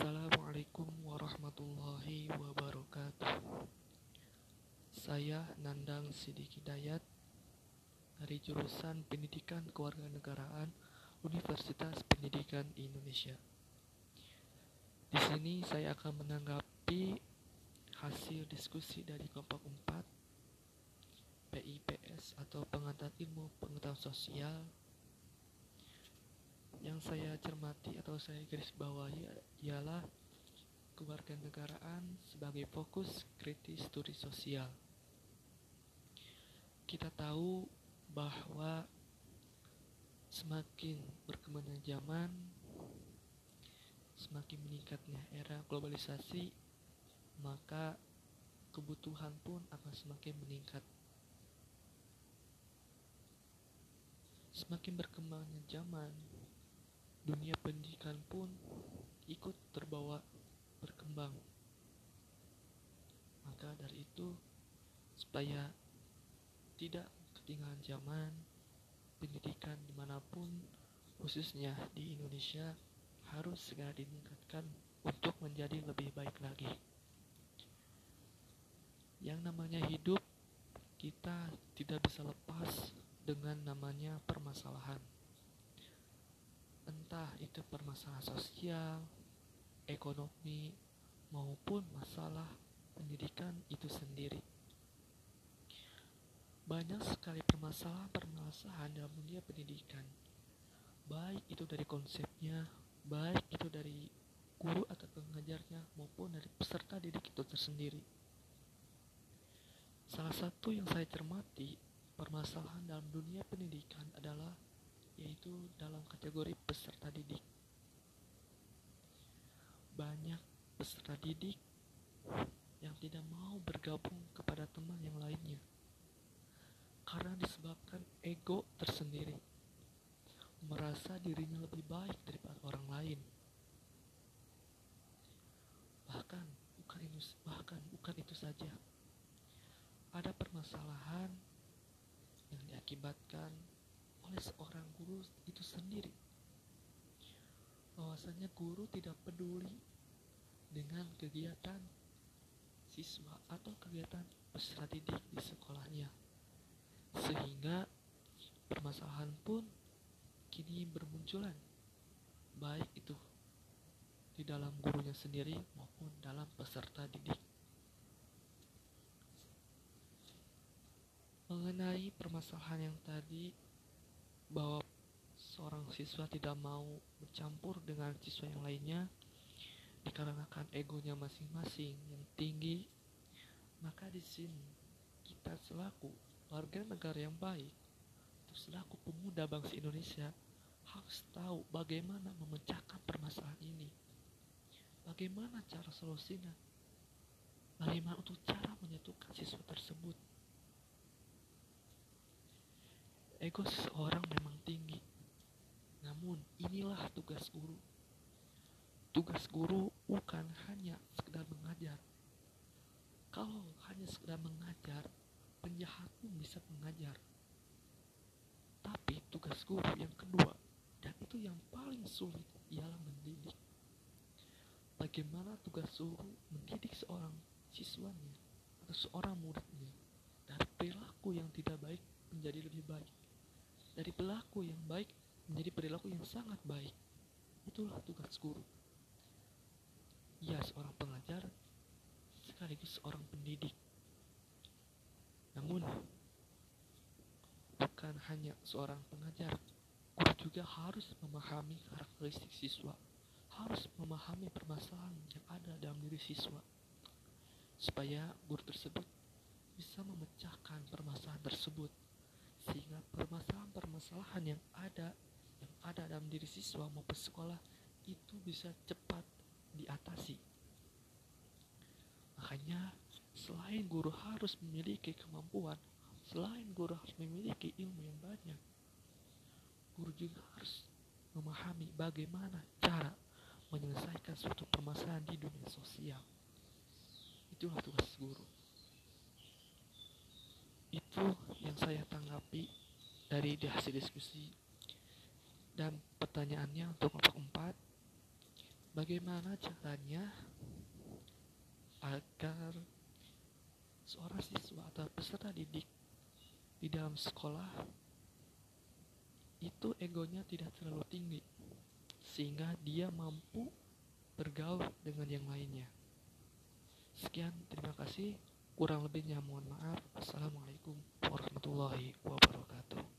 Assalamualaikum warahmatullahi wabarakatuh. Saya Nandang Sidik Hidayat dari jurusan Pendidikan Kewarganegaraan Universitas Pendidikan Indonesia. Di sini saya akan menanggapi hasil diskusi dari kelompok 4 PIPS atau Pengantar Ilmu Pengetahuan Sosial yang saya cermati atau saya garis bawahi ialah kewarganegaraan sebagai fokus kritis studi sosial. Kita tahu bahwa semakin berkembangnya zaman, semakin meningkatnya era globalisasi, maka kebutuhan pun akan semakin meningkat. Semakin berkembangnya zaman, dunia pendidikan pun ikut terbawa berkembang. Maka dari itu, supaya tidak ketinggalan zaman, pendidikan di mana pun, khususnya di Indonesia, harus segera ditingkatkan untuk menjadi lebih baik lagi. Yang namanya hidup, kita tidak bisa lepas dengan namanya permasalahan entah itu permasalahan sosial, ekonomi, maupun masalah pendidikan itu sendiri. Banyak sekali permasalahan-permasalahan dalam dunia pendidikan, baik itu dari konsepnya, baik itu dari guru atau pengajarnya, maupun dari peserta didik itu tersendiri. Salah satu yang saya cermati, permasalahan dalam dunia pendidikan adalah yaitu dalam kategori peserta didik. Banyak peserta didik yang tidak mau bergabung kepada teman yang lainnya karena disebabkan ego tersendiri, merasa dirinya lebih baik daripada orang lain. Bahkan bukan itu, bahkan bukan itu saja. Ada permasalahan yang diakibatkan oleh seorang guru itu sendiri. Bahwasanya guru tidak peduli dengan kegiatan siswa atau kegiatan peserta didik di sekolahnya. Sehingga permasalahan pun kini bermunculan baik itu di dalam gurunya sendiri maupun dalam peserta didik. Mengenai permasalahan yang tadi bahwa seorang siswa tidak mau bercampur dengan siswa yang lainnya dikarenakan egonya masing-masing yang tinggi maka di sini kita selaku warga negara yang baik atau selaku pemuda bangsa Indonesia harus tahu bagaimana memecahkan permasalahan ini. Bagaimana cara solusinya? Bagaimana untuk cara menyatukan siswa tersebut Ego seseorang memang tinggi. Namun inilah tugas guru. Tugas guru bukan hanya sekedar mengajar. Kalau hanya sekedar mengajar, penjahat pun bisa mengajar. Tapi tugas guru yang kedua, dan itu yang paling sulit, ialah mendidik. Bagaimana tugas guru mendidik seorang siswanya atau seorang muridnya dari perilaku yang tidak baik menjadi lebih baik dari perilaku yang baik menjadi perilaku yang sangat baik. Itulah tugas guru. Ia seorang pengajar sekaligus seorang pendidik. Namun, bukan hanya seorang pengajar, guru juga harus memahami karakteristik siswa, harus memahami permasalahan yang ada dalam diri siswa, supaya guru tersebut bisa memecahkan permasalahan tersebut sehingga permasalahan-permasalahan yang ada yang ada dalam diri siswa maupun sekolah itu bisa cepat diatasi. Makanya selain guru harus memiliki kemampuan, selain guru harus memiliki ilmu yang banyak, guru juga harus memahami bagaimana cara menyelesaikan suatu permasalahan di dunia sosial. Itulah tugas guru itu yang saya tanggapi dari hasil diskusi dan pertanyaannya untuk kelompok 4 bagaimana caranya agar seorang siswa atau peserta didik di dalam sekolah itu egonya tidak terlalu tinggi sehingga dia mampu bergaul dengan yang lainnya. Sekian, terima kasih. Kurang lebihnya mohon maaf. Assalamualaikum warahmatullahi wabarakatuh.